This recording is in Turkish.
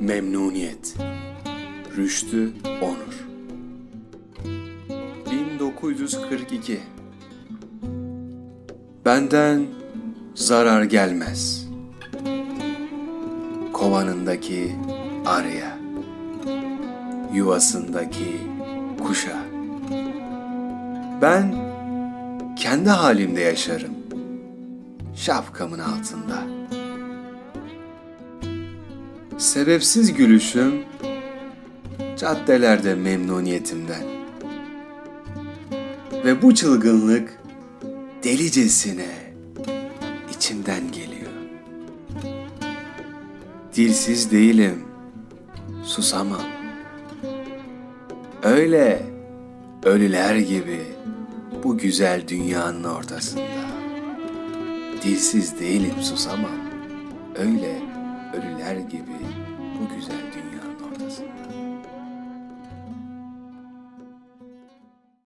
Memnuniyet. Rüştü Onur. 1942 Benden zarar gelmez. Kovanındaki arıya Yuvasındaki kuşa. Ben kendi halimde yaşarım Şapkamın altında Sebepsiz gülüşüm caddelerde memnuniyetimden. Ve bu çılgınlık delicesine içimden geliyor. Dilsiz değilim, susamam. Öyle ölüler gibi bu güzel dünyanın ortasında. Dilsiz değilim, susamam. Öyle ölüler gibi bu güzel dünyanın ortasında.